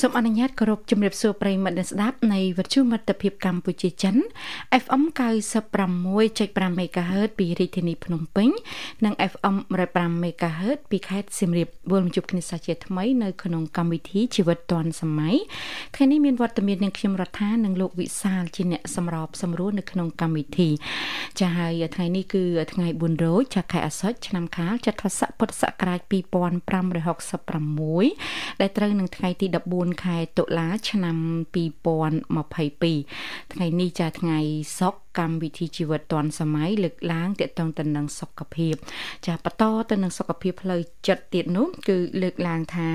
សសូមអនុញ្ញាតគោរពជំរាបសួរប្រិយមិត្តអ្នកស្ដាប់នៃវិទ្យុមិត្តភាពកម្ពុជាចិន FM 96.5 MHz ពីរាជធានីភ្នំពេញ និង FM 105 MHz ពីខេត្តសៀមរាបវិលមកជួបគ្នាសាជាថ្មីនៅក្នុងកម្មវិធីជីវិតឌွန်សម័យថ្ងៃនេះមានវត្តមាននឹងខ្ញុំរដ្ឋានិងលោកវិសាលជាអ្នកសម្របសម្រួលនៅក្នុងកម្មវិធី ចាហើយថ្ងៃនេះគឺថ្ងៃ4រោចចាខែអាសត់ឆ្នាំខាលចត្វាស័កពុទ្ធសករាជ2566ដែលត្រូវនឹងថ្ងៃទី14ខែតុលាឆ្នាំ2022ថ្ងៃនេះចាថ្ងៃសុក្រកម្មវិធីជីវិតឌွန်សម័យលើកឡើងទាក់ទងទៅនឹងសុខភាព ចាបន្តទៅនឹងសុខភាពផ្លូវចិត្តទៀតនោះគឺលើកឡើងថា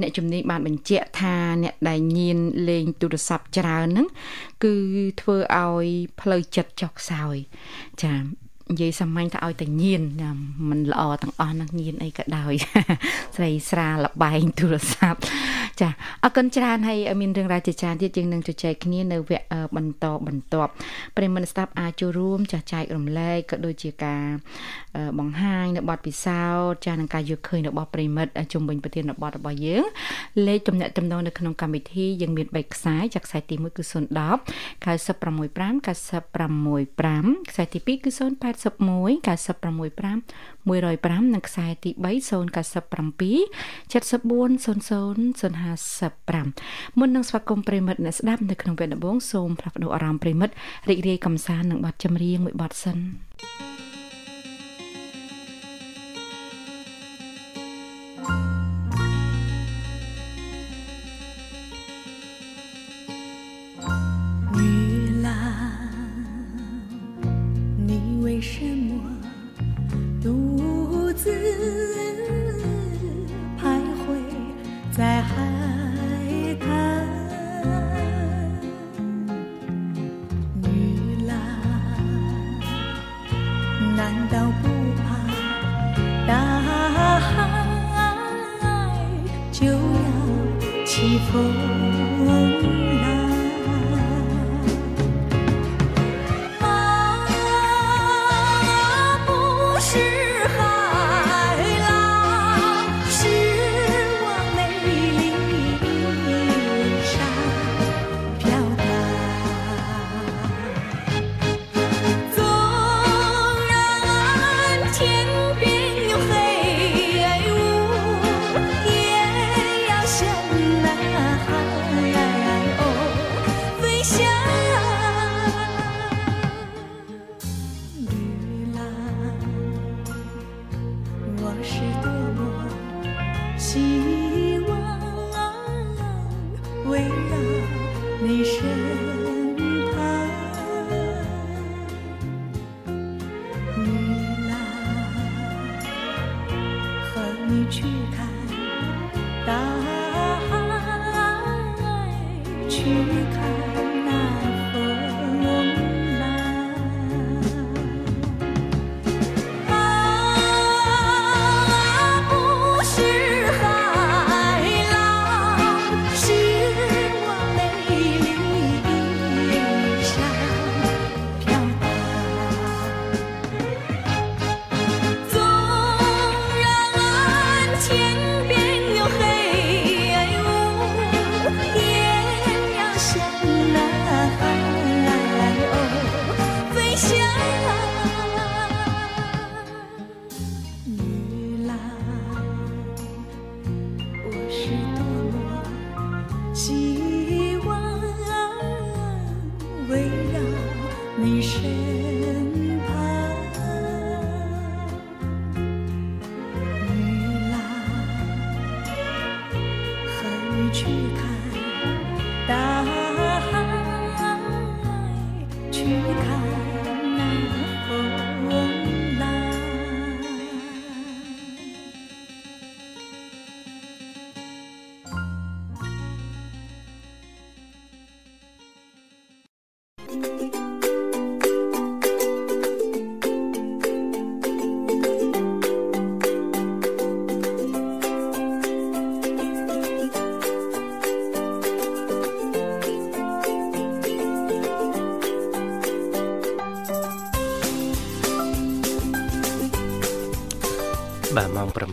អ្នកជំនាញបានបញ្ជាក់ថាអ្នកដែលញៀនលេងទូរស័ព្ទច្រើនហ្នឹងគឺធ្វើឲ្យផ្លូវចិត្តចុះខ្សោយចា និយាយសាមញ្ញថាឲ្យតែញៀនមិនល្អទាំងអស់នឹងញៀនអីក៏ដោយស្រីស្រាលបែងទូរស័ព្ទចាអរគុណច្រើនហើយមានរឿងរ៉ាវជាច្រើនទៀតយើងនឹងជជែកគ្នានៅវគ្គបន្តបន្ទាប់ប្រិមត្តស្ដាប់អាចចូលរួមចាស់ចែករំលែកក៏ដូចជាការបង្ហាញនៅបទពិសោធន៍ចាស់នឹងការយកឃើញរបស់ប្រិមិត្តជំវិញប្រធានបទរបស់យើងលេខទំនាក់ទំនងនៅក្នុងកម្មវិធីយើងមាន3ខ្សែចាក់ខ្សែទី1គឺ010 965 965ខ្សែទី2គឺ081 965 105និងខ្សែទី3 097 74 0055មុននឹងស្វាគមន៍ប្រិមិត្តអ្នកស្ដាប់នៅក្នុងវគ្គដំបូងសូមផ្លាស់ប្ដូរអារម្មណ៍ប្រិមិត្តរីករាយកំសាន្តនឹងបទចម្រៀងមួយបទសិន thank you 为什么独自徘徊在海滩？女郎难道不怕大海就要起风？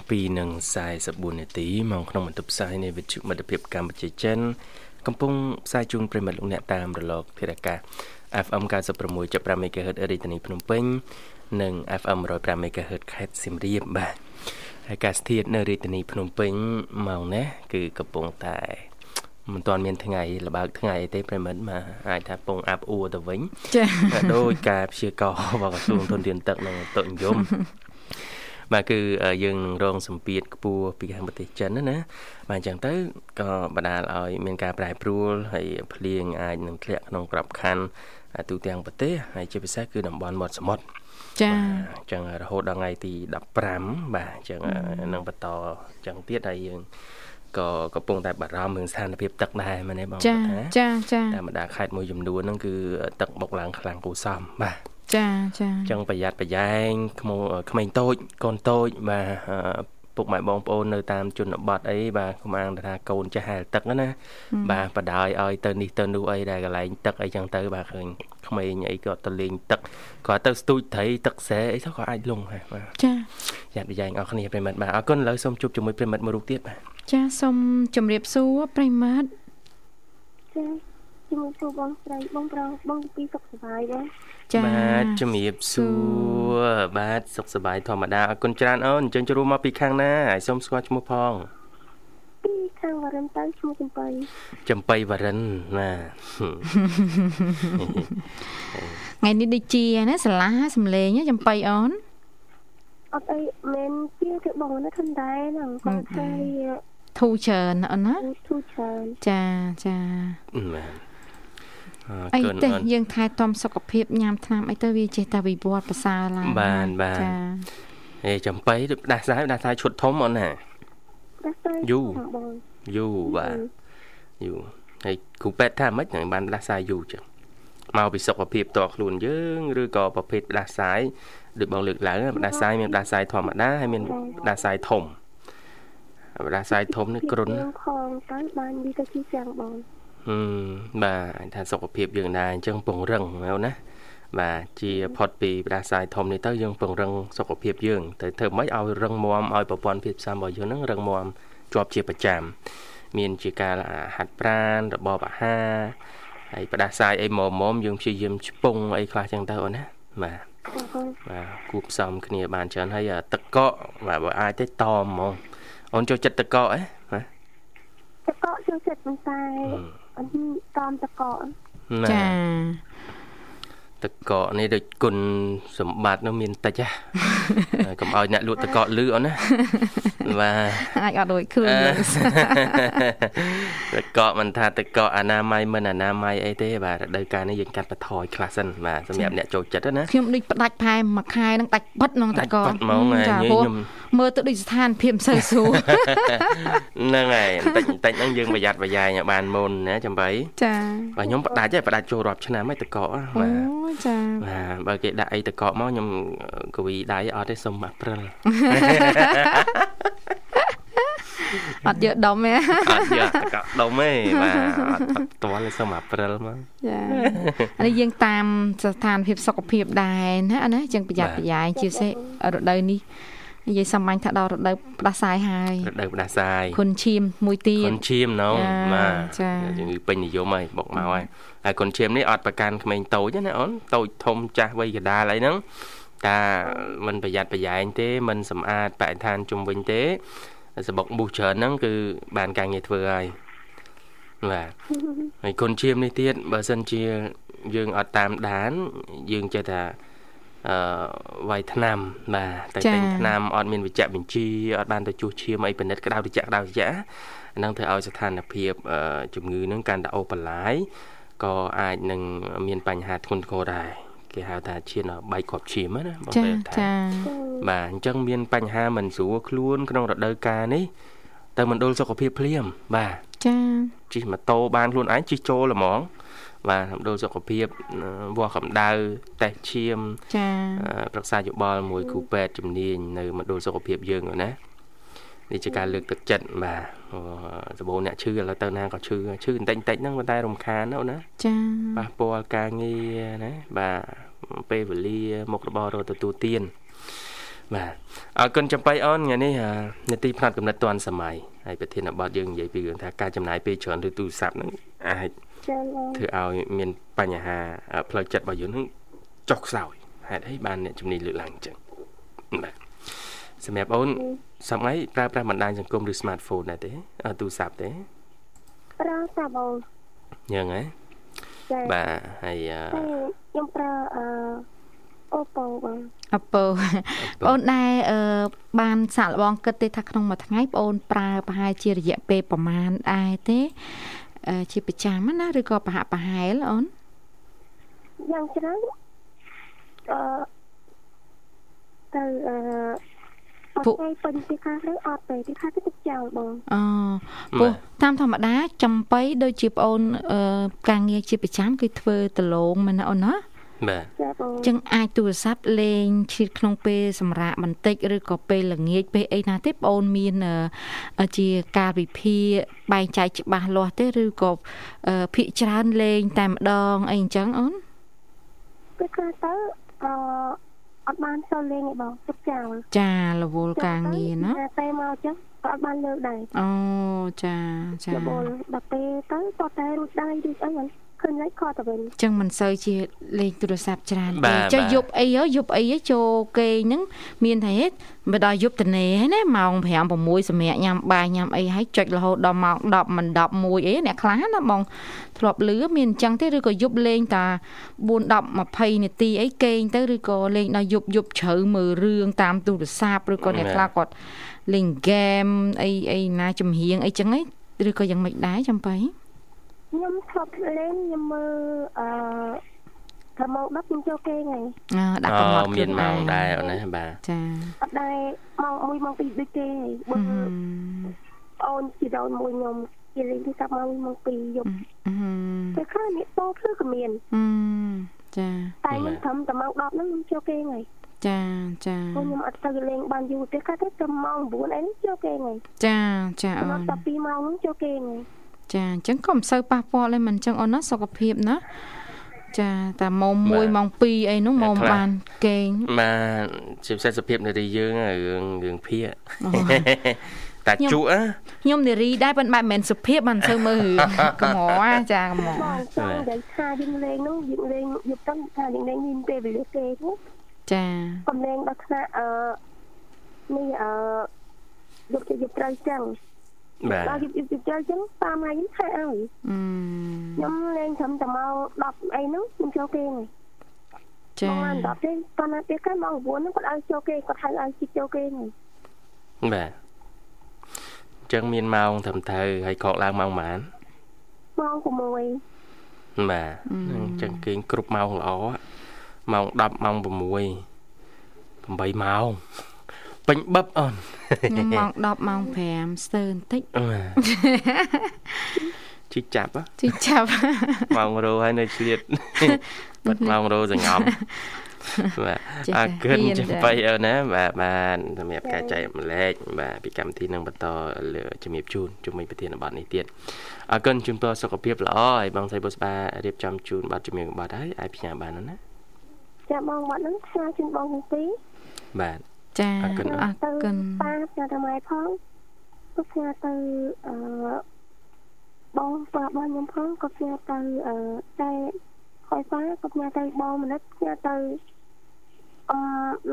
7:44នាទីមកក្នុងបន្ទប់ផ្សាយនៃវិទ្យុមិត្តភាពកម្ពុជាចិន កំពុងផ្សាយជូនប្រិមិត្តលោកអ្នកតាមរលកធារកាស FM 96.5 MHz រាជធានីភ្នំពេញនិង FM 105 MHz ខេត្តសៀមរាបបាទហើយកាសធាតុនៅរាជធានីភ្នំពេញម៉ោងនេះគឺកំពុងតែមិនទាន់មានថ្ងៃលបើកថ្ងៃទេប្រិមិត្តមកអាចថាពងអាប់អួរទៅវិញចា៎ដោយការព្យាករណ៍របស់ក្រសួងធនធានទឹកនិងតុនិយម បាទគឺយើងនឹងរងសម្ពាធខ្ពស់ពីខាងប្រទេសចិនណាណា បាទអញ្ចឹងទៅក៏បណ្ដាលឲ្យមានការប្រែប្រួលហើយភ្លៀងអាចនឹងធ្លាក់ក្នុងក្របខ័ណ្ឌទូទាំងប្រទេសហើយជាពិសេសគឺតំបន់មាត់សមុទ្រចា៎អញ្ចឹងរហូតដល់ថ្ងៃទី15បាទអញ្ចឹងនឹងបន្តអញ្ចឹងទៀតហើយយើងក៏កំពុងតែបារម្ភរឿងស្ថានភាពទឹកដែរមែនទេបងចាចាចាតែម្ដងខេត្តមួយចំនួនហ្នឹងគឺទឹកបុកឡើងខ្លាំងគូសំបាទ ចាចាអញ្ចឹងប្រយ័ត្នប្រយែងក្មោក្មេងតូចកូនតូចបាទពុកម៉ែបងប្អូននៅតាមជនបទអីបាទកុំអាងថាកូនចាស់ហែលទឹកណាបាទបដាយឲ្យទៅនេះទៅនោះអីដែលកន្លែងទឹកអីចឹងទៅបាទឃើញក្មេងអីក៏ទៅលេងទឹកគាត់ទៅស្ទូចត្រីទឹកខ្សែអីទៅក៏អាចលងដែរបាទចាយ៉ាត់ប្រយែងអស់គ្នាប្រិមិត្តបាទអរគុណឥឡូវសូមជួបជាមួយប្រិមិត្តមួយរូបទៀតបាទចាសូមជម្រាបសួរប្រិមិត្តចា ជំរាបសួរបងស្រីបងប្រុសបងពីសុខសប្បាយទេចាបាទជំរាបសួរបាទសុខសប្បាយធម្មតាអរគុណច្រើនអូនអញ្ចឹងជួបមកពីខាងណាហើយសូមស្គាល់ឈ្មោះផងពីខាងវរិនទៅឈ្មោះចំបៃចំបៃវរិនណាថ្ងៃនេះដូចជាណាសាឡាសំលេងចំបៃអូនអត់អីមិនជាគឺបងណាធំដែរហ្នឹងគាត់ថាធូរច្រើនអូនណាធូរច្រើនចាចាបាទ អីទេយើងថែទាំសុខភាពញ៉ាំថ្នាំអីទៅវាចេះតែវិវត្តប្រសើរឡើងបានបាទចាអេចំបៃផ្ដាសាយផ្ដាសាយឈុតធំអូនណាផ្ដាសាយយូយូបាទយូហើយគ្រូពេទ្យថាម៉េចនឹងបានផ្ដាសាយយូចឹងមកពីសុខភាពតខ្លួនយើងឬក៏ប្រភេទផ្ដាសាយដូចបងលើកឡើងផ្ដាសាយមានផ្ដាសាយធម្មតាហើយមានផ្ដាសាយធំផ្ដាសាយធំនេះគ្រុនផងទៅបានវាទៅជាស្រាំងបង ហឹមបាទថាសុខភាពយើងដែរអញ្ចឹងពង្រឹងមែនណាបាទជាផុតពីផ្ដាសាយធំនេះទៅយើងពង្រឹងសុខភាពយើងទៅធ្វើម៉េចឲ្យរឹងមាំឲ្យប្រព័ន្ធភាពផ្សំរបស់យើងនឹងរឹងមាំជាប់ជាប្រចាំមានជាការហាត់ប្រាណរបបអាហារហើយផ្ដាសាយអីមុំមុំយើងព្យាយាមឆ្ពង់អីខ្លះចឹងទៅអូនណាបាទបាទគូផ្សំគ្នាបានច្រើនហើយទឹកកកបាទបើអាចទេតហ្មងអូនចូលចិត្តទឹកកកអីបាទទឹកកកចូលចិត្តប៉ុន្តែអ ត់តាមតកចា តកកនេះដូចគុណសម្បត្តិនោះមានតិចហ៎កុំឲ្យអ្នកលក់តកកលឺអូនណាបាទអាចអត់ដូចខ្លួនតកកមិនថាតកកអនាម័យមិនអនាម័យអីទេបាទរដូវកាលនេះយើងកាត់បន្ថយខ្លះសិនបាទសម្រាប់អ្នកចូលចិត្តណាខ្ញុំដូចផ្ដាច់ផែមួយខែនឹងដាច់បិទក្នុងតកកចាខ្ញុំមើលទៅដូចស្ថានភាពមិនសូវស្រួលហ្នឹងហើយបន្តិចបន្តិចហ្នឹងយើងប្រយ័ត្នប្រយែងឲ្យបានមុនណាចំបៃចាបាទខ្ញុំផ្ដាច់ហើយផ្ដាច់ចូលរាប់ឆ្នាំហើយតកកបាទចាបាទបើគេដាក់អីតកកមកខ្ញុំកវីដៃអត់ទេសុំអាព្រិលអត់យកដុំទេអត់យកតកកដុំទេបាទអត់អត់តល់ទេសុំអាព្រិលមកចាអានេះយើងតាមស្ថានភាពសុខភាពដែរណាណាចឹងប្រយ័ត្នប្រយែងជាពិសេសរដូវនេះ និយាយសាមញ្ញថាដល់រដូវផ្ដាសាយហើយរដូវផ្ដាសាយគុនឈាមមួយទៀតគុនឈាមណូបាទចាជំងឺពេញនិយមហើយបុកមកហើយហើយគុនឈាមនេះអត់ប្រកាន់ក្មេងតូចណាអូនតូចធំចាស់វ័យកដាលអីហ្នឹងតាមិនប្រយ័ត្នប្រយែងទេមិនសម្អាតបរិស្ថានជុំវិញទេសបុកប៊ូសច្រើនហ្នឹងគឺបានការងារធ្វើហើយបាទហើយគុនឈាមនេះទៀតបើសិនជាយើងអត់តាមដាន យើងចេះថា អឺវាយថ្នាំបាទតែទិញថ្នាំអត់មានវិជ្ជបញ្ជីអត់បានទៅជួសឈាមអីពិនិត្យក្តៅតិចក្តៅតិចហ្នឹងធ្វើឲ្យស្ថានភាពជំងឺហ្នឹងកាន់តែអូសបន្លាយក៏អាចនឹងមានបញ្ហាធ្ងន់ធ្ងរដែរគេហៅថាឈានបែកគ្រាប់ឈាមណាបងប្អូនថាបាទអញ្ចឹងមានបញ្ហាមិនស្រួលខ្លួនក្នុងរដូវកាលនេះទៅមណ្ឌលសុខភាពភ្លាមបាទចាជិះម៉ូតូបានខ្លួនឯងជិះចូលហ្មង បាទមណ្ឌលសុខភាពវាស់កម្ដៅតេស្តឈាមចាប្រឹក្សាយោបល់មួយគ្រូពេទ្យជំនាញនៅមណ្ឌលសុខភាពយើងណានេះជាការលើកទឹកចិត្តបាទសបោអ្នកឈឺឥឡូវទៅណាក៏ឈឺឈឺបន្តិចបន្តិចហ្នឹងប៉ុន្តែរំខានណាណាចាប៉ះពាល់ការងារណាបាទពេលវេលាមុខរបររកទទួលទានបាទអរគុណចំបៃអូនថ្ងៃនេះនាទីផ្នែកកំណត់តាន់សម័យហើយប្រធានបទយើងនិយាយពីរឿងថាការចំណាយពេលច្រើនឬទូរស័ព្ទហ្នឹងអាច ធ្វើឲ្យមានបញ្ហាផ្លូវចិត្តរបស់យើងហ្នឹងចុះខ្សោយហេតុអីបានអ្នកជំនាញលើកឡើងអញ្ចឹងបាទសម្រាប់អូនសម័យប្រើប្រាស់បណ្ដាញសង្គមឬ smartphone ដែរទេទូរស័ព្ទទេប្រើសាប់អូនយ៉ាងហ៎បាទហើយខ្ញុំប្រើអឺអូប៉ូបងអូប៉ូបងដែរអឺបានសាក់លបងគិតទេថាក្នុងមួយថ្ងៃបងប្រើប្រហែលជារយៈពេលប្រហែលដែរទេ ជាប្រចាំណាឬក៏ប្រហាក់ប្រហែលអូនយ៉ាងច្រើនអឺទៅអឺពួកពេញពីខាងទៅអត់ទេពីខាងទៅទឹកចោលបងអូពួកតាមធម្មតាចំបៃដូចជាប្អូនការងារជាប្រចាំគឺធ្វើដលងមែនណាអូនណា បាទចឹងអាចទូរស័ព្ទលេងឈៀតក្នុងពេលសម្រាកបន្តិចឬក៏ពេលល្ងាចពេលអីណាទេបងអូនមានជាការវិភាគបែងចែកច្បាស់លាស់ទេឬក៏ភាកច្រើនលេងតែម្ដងអីអញ្ចឹងអូនពេលខ្លះទៅអឺអត់បានចូលលេងទេបងទឹកចោលចារវល់ការងារណាតែមកចឹងក៏អត់បានលើកដែរអូចាចារវល់ដល់ពេលទៅតតែរួចដែររួចអីហ្នឹង ឃើញលេខខទៅវិញអញ្ចឹងមិនសូវជាលេខទូរស័ព្ទច្រើនទេចុះយប់អីយប់អីចូលគេហ្នឹងមានតែបើដល់យប់ត្នេហ្នឹងណាម៉ោង5 6សម្រាប់ញ៉ាំបាយញ៉ាំអីហើយចុចរហូតដល់ម៉ោង10មិន11អីអ្នកខ្លះណាបងធ្លាប់លឺមានអញ្ចឹងទេឬក៏យប់លេងតា4 10 20នាទីអីគេងទៅឬក៏លេងដល់យប់យប់ជ្រៅមើលរឿងតាមទូរស័ព្ទឬក៏អ្នកខ្លះគាត់លេងហ្គេមអីអីណាចំហៀងអីចឹងឯងឬក៏យ៉ាងម៉េចដែរចំបៃ ខ្ញុំធ្លាប់លេងខ្ញុំមើលអឺថាម៉ោង10ខ្ញុំចូលគេហ្នឹងអឺដាក់កំណត់មានម៉ោងដែរអូនណាបាទចាអត់ដែរម៉ោង1ម៉ោង2ដូចគេបើអូនជីដូនមួយខ្ញុំគេលេងទីសាប់ម៉ោងម៉ោង2យប់តែខ្លះនេះតោគឺក៏មានចាតែខ្ញុំត្រឹមតែម៉ោង10ហ្នឹងខ្ញុំចូលគេហ្នឹងចាចាខ្ញុំអត់ទៅលេងបានយូរទេគាត់ទៅត្រឹមម៉ោង9អីចូលគេហ្នឹងចាចាអូនតែ2ម៉ោងហ្នឹងចូលគេហ្នឹង ចាអញ្ចឹងក៏មិនសូវប៉ះពាល់ទេមិនអញ្ចឹងអូនណាសុខភាពណាចាតែម៉ោង1ម៉ោង2អីនោះម៉ោងបានគេងបាទជាពិសេសសុខភាពនារីយើងរឿងរឿងភាកតាជក់ខ្ញុំនារីដែរប៉ុន្តែមិនមែនសុភាពមិនសូវមើលរឿងកំហចាកំហចង់និយាយថាយើងលេងនោះយើងលេងយប់ទៅថាយើងលេងមានពេលវេលាគេទេចាកំលេងដល់ថ្នាក់អឺនេះអឺយប់ទៅយប់ត្រូវចឹង បាទដល់យប់យប់ចូលចឹងតាមថ្ងៃនេះខែឲ្យខ្ញុំលេងត្រឹមតែម៉ោង10អីហ្នឹងខ្ញុំចូលគេហ្នឹងចាម៉ោង10ទេប៉ុន្តែពេលក្រោយម៉ោង9ហ្នឹងគាត់ឲ្យចូលគេគាត់ហៅឲ្យជិះចូលគេហ្នឹងបាទចឹងមានម៉ោងត្រឹមត្រូវហើយក្រោកឡើងម៉ោងប៉ុន្មានម៉ោង6បាទអញ្ចឹងគេងគ្រប់ម៉ោងល្អម៉ោង10ម៉ោង6 8ម៉ោង ពេញបឹបអូនខ្ញុំម៉ោង10ម៉ោង5ស្ទើរបន្តិចជីចាប់ជីចាប់ម៉ោងរោហើយនៅឆ្លៀតបាត់ម៉ោងរោសងំបាទអរគុណចំបៃអូនណាបាទបានសម្រាប់ការចែកម្លែកបាទពីកម្មវិធីនឹងបន្តលើជំរាបជូនជំនាញប្រធានបទនេះទៀតអរគុណជូនពរសុខភាពល្អហើយបងស្រីបុស្បារៀបចំជូនបទជំរាបបទហើយអាចផ្ញើបានណាចាបងបទហ្នឹងផ្ញើជូនបងទាំងពីរបាទ ចាអរគុណអរគុណប៉ាផ្ញើទៅម៉ែផងក៏ផ្ញើទៅអឺបងប៉ាបងខ្ញុំផងក៏ផ្ញើទៅអឺតែខយប៉ាក៏ផ្ញើទៅបងមនិតផ្ញើទៅអឺ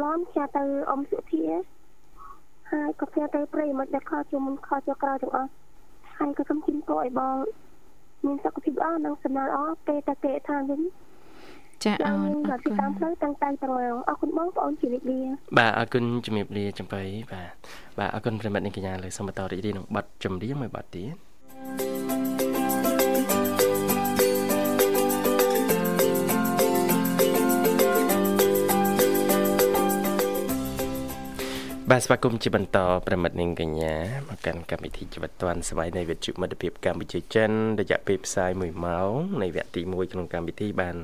ឡំផ្ញើទៅអ៊ំសុធាហើយក៏ផ្ញើទៅប្រិមិត្តដែលខលជុំខលចក្រៅទាំងអស់ហើយក៏សូមជូនពរឲ្យបងមានសុខភាពល្អនិងសំណាងល្អពេលតែគេថាវិញ ចាអូនអរគុណតាមផ្លូវតាំងតែទាំងម៉ោងអរគុណបងប្អូនជំរាបលាបាទអរគុណជំរាបលាចំបៃបាទបាទអរគុណប្រិមិត្តនិងកញ្ញាលើសូមបន្តរីករាយនឹងប័ណ្ណចម្រៀងមួយប័ណ្ណទៀត បាទស្វាគមន៍ជាបន្តប្រិមិត្តនាងកញ្ញាមកកាន់កម្មវិធីជីវិតឌွန်ស្វ័យនៃវិទ្យុមិត្តភាពកម្ពុជាចិនរយៈពេលផ្សាយ1ម៉ោងនៃវគ្គទី1ក្នុងកម្មវិធីបាន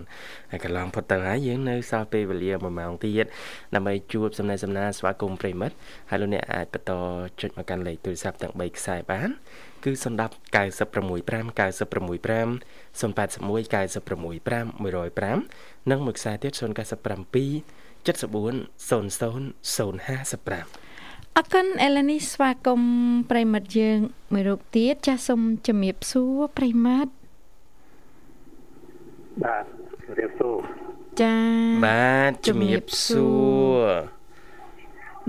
កន្លងផុតទៅហើយយើងនៅសល់ពេលវេលា1ម៉ោងទៀតដើម្បីជួបសំណេះសំណាលស្វាគមន៍ប្រិមិត្តហើយលោកអ្នកអាចបន្តចុចមកកាន់លេខទូរស័ព្ទទាំង3ខ្សែបានគឺ010 965 965 081 965 105និងមួយខ្សែទៀត097 055អរគុណអេឡានីស្វាគមន៍ប្រិមិត្តយើងមួយរូបទៀតចាសសូមជំរាបសួរប្រិមិត្តបាទជំរាបសួរចាបាទជំរាបសួរ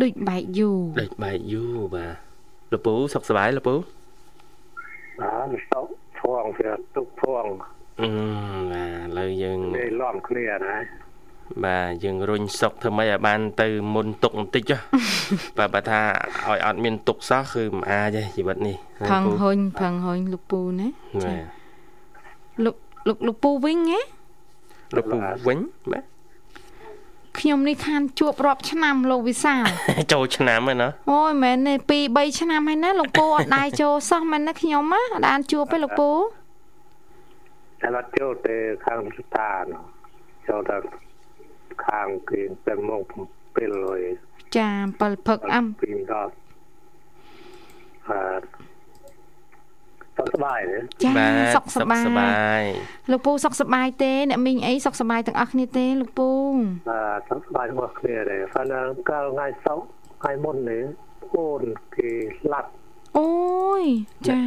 ដូចបែកយូរដូចបែកយូរបាទលពូសុខសប្បាយលពូបាទសុខធងវាទុកធងអឺបាទឥឡូវយើងនេះលំគ្នាណា បាទយើងរុញសុកធ្វើម៉េចឲ្យបានទៅមុនទុកបន្តិចបាទបើថាឲ្យអត់មានទុកសោះគឺមិនអាចទេជីវិតនេះផឹងហុញផឹងហុញលោកពូណាចាលោកលោកលោកពូវិញហ៎លោកពូវិញបាទខ្ញុំនេះខានជួបរាប់ឆ្នាំលោកវិសាលចូលឆ្នាំហើយណាអូយមែនទេ2 3ឆ្នាំហើយណាលោកពូអត់ដែរចូលសោះមែនណាខ្ញុំណាអត់បានជួបទេលោកពូតែអត់ចូលទេខាងស្ថានចូលតែ ខាងគេតែមក7ហើយចា7ផឹកអំពីដល់អឺសុខសប្បាយទេចាសុខសប្បាយសុខសប្បាយលោកពូសុខសប្បាយទេអ្នកមីងអីសុខសប្បាយទាំងអស់គ្នាទេលោកពូបាទសុខសប្បាយរបស់គ្នាដែរប៉ុន្តែកាលថ្ងៃសុខថ្ងៃមុននេះអូនគេស្លាប់អូយចា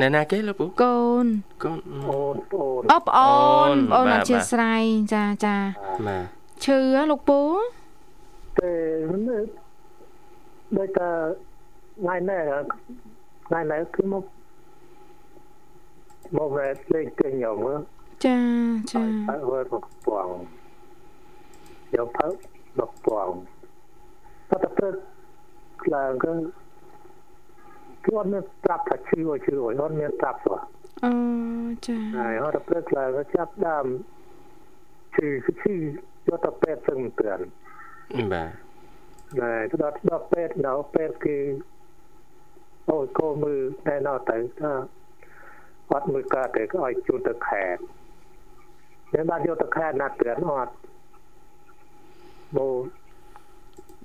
ណែណាគេលោកពូកូនកូនអូនអូនអូប្អូនអូនអធិស្ឋានចាចាបាទ ឈឺលោកពូទេដូចតែថ្ងៃនេះថ្ងៃនេះគឺមកមកវ៉ែលេងគេញោមចាចាអើវើមកពងយកផើមកពងតែតែព្រឹកខ្លាំងក៏គាត់មានប្រាប់ថាឈឺឈឺអត់មានប្រាប់សោះអូចាហើយអត់ព្រឹកខ្លាំងក៏ចាប់ដើមឈឺឈឺ យកទៅពេទ្យសឹងព្រានបាទហើយទៅដល់ដល់ពេទ្យដល់ពេទ្យគឺអូយកូនមើលតែណោះទៅថាអត់មើលកើតទេក៏ឲ្យជូនទៅខេត្តតែបានយកទៅខេត្តណាត់ព្រានអត់មក